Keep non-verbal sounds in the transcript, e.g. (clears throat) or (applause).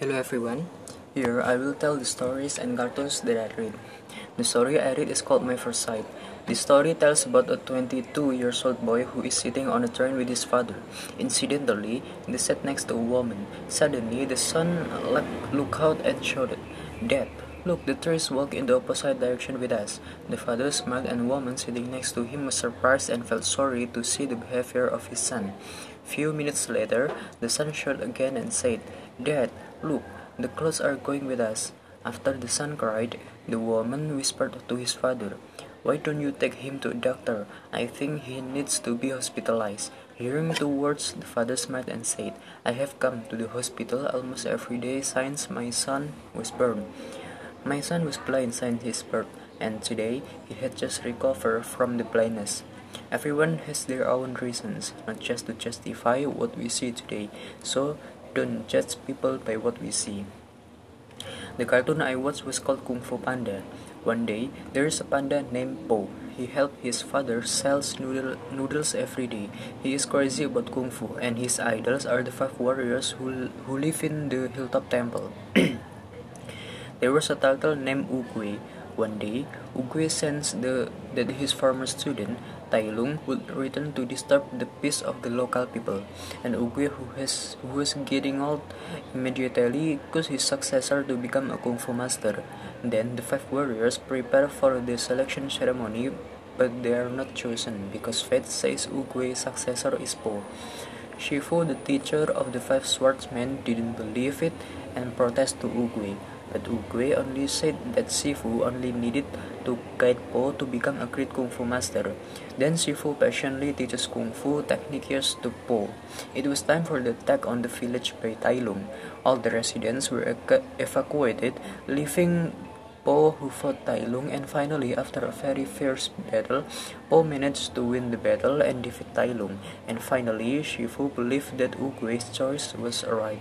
Hello everyone. Here I will tell the stories and cartoons that I read. The story I read is called My First Sight. The story tells about a 22 years old boy who is sitting on a train with his father. Incidentally, they sat next to a woman. Suddenly, the son looked out and shouted, Dad, look, the trees walk in the opposite direction with us. The father smiled and woman sitting next to him was surprised and felt sorry to see the behavior of his son. Few minutes later, the son shouted again and said, Dad, look, the clothes are going with us. After the son cried, the woman whispered to his father, Why don't you take him to a doctor? I think he needs to be hospitalized. Hearing the words, the father smiled and said, I have come to the hospital almost every day since my son was born. My son was blind since his birth, and today he had just recovered from the blindness. Everyone has their own reasons, not just to justify what we see today, so don't judge people by what we see. The cartoon I watched was called Kung Fu Panda. One day, there is a panda named Po. He helped his father sell noodle, noodles every day. He is crazy about Kung Fu, and his idols are the five warriors who, who live in the hilltop temple. (clears throat) there was a turtle named Oogway one day, Oogway sensed the, that his former student, Tai Lung, would return to disturb the peace of the local people, and Oogway, who, has, who was getting old, immediately chose his successor to become a kung fu master. Then the five warriors prepare for the selection ceremony, but they are not chosen because fate says Oogway's successor is Po. Shifu, the teacher of the five swordsmen, didn't believe it and protested to Oogway. But Oogway only said that Shifu only needed to guide Po to become a great Kung Fu master. Then Shifu patiently teaches Kung Fu techniques to Po. It was time for the attack on the village by Tai Lung. All the residents were evacuated, leaving Po who fought Tai Lung and finally after a very fierce battle, Po managed to win the battle and defeat Tai Lung and finally Shifu believed that Oogway's choice was right.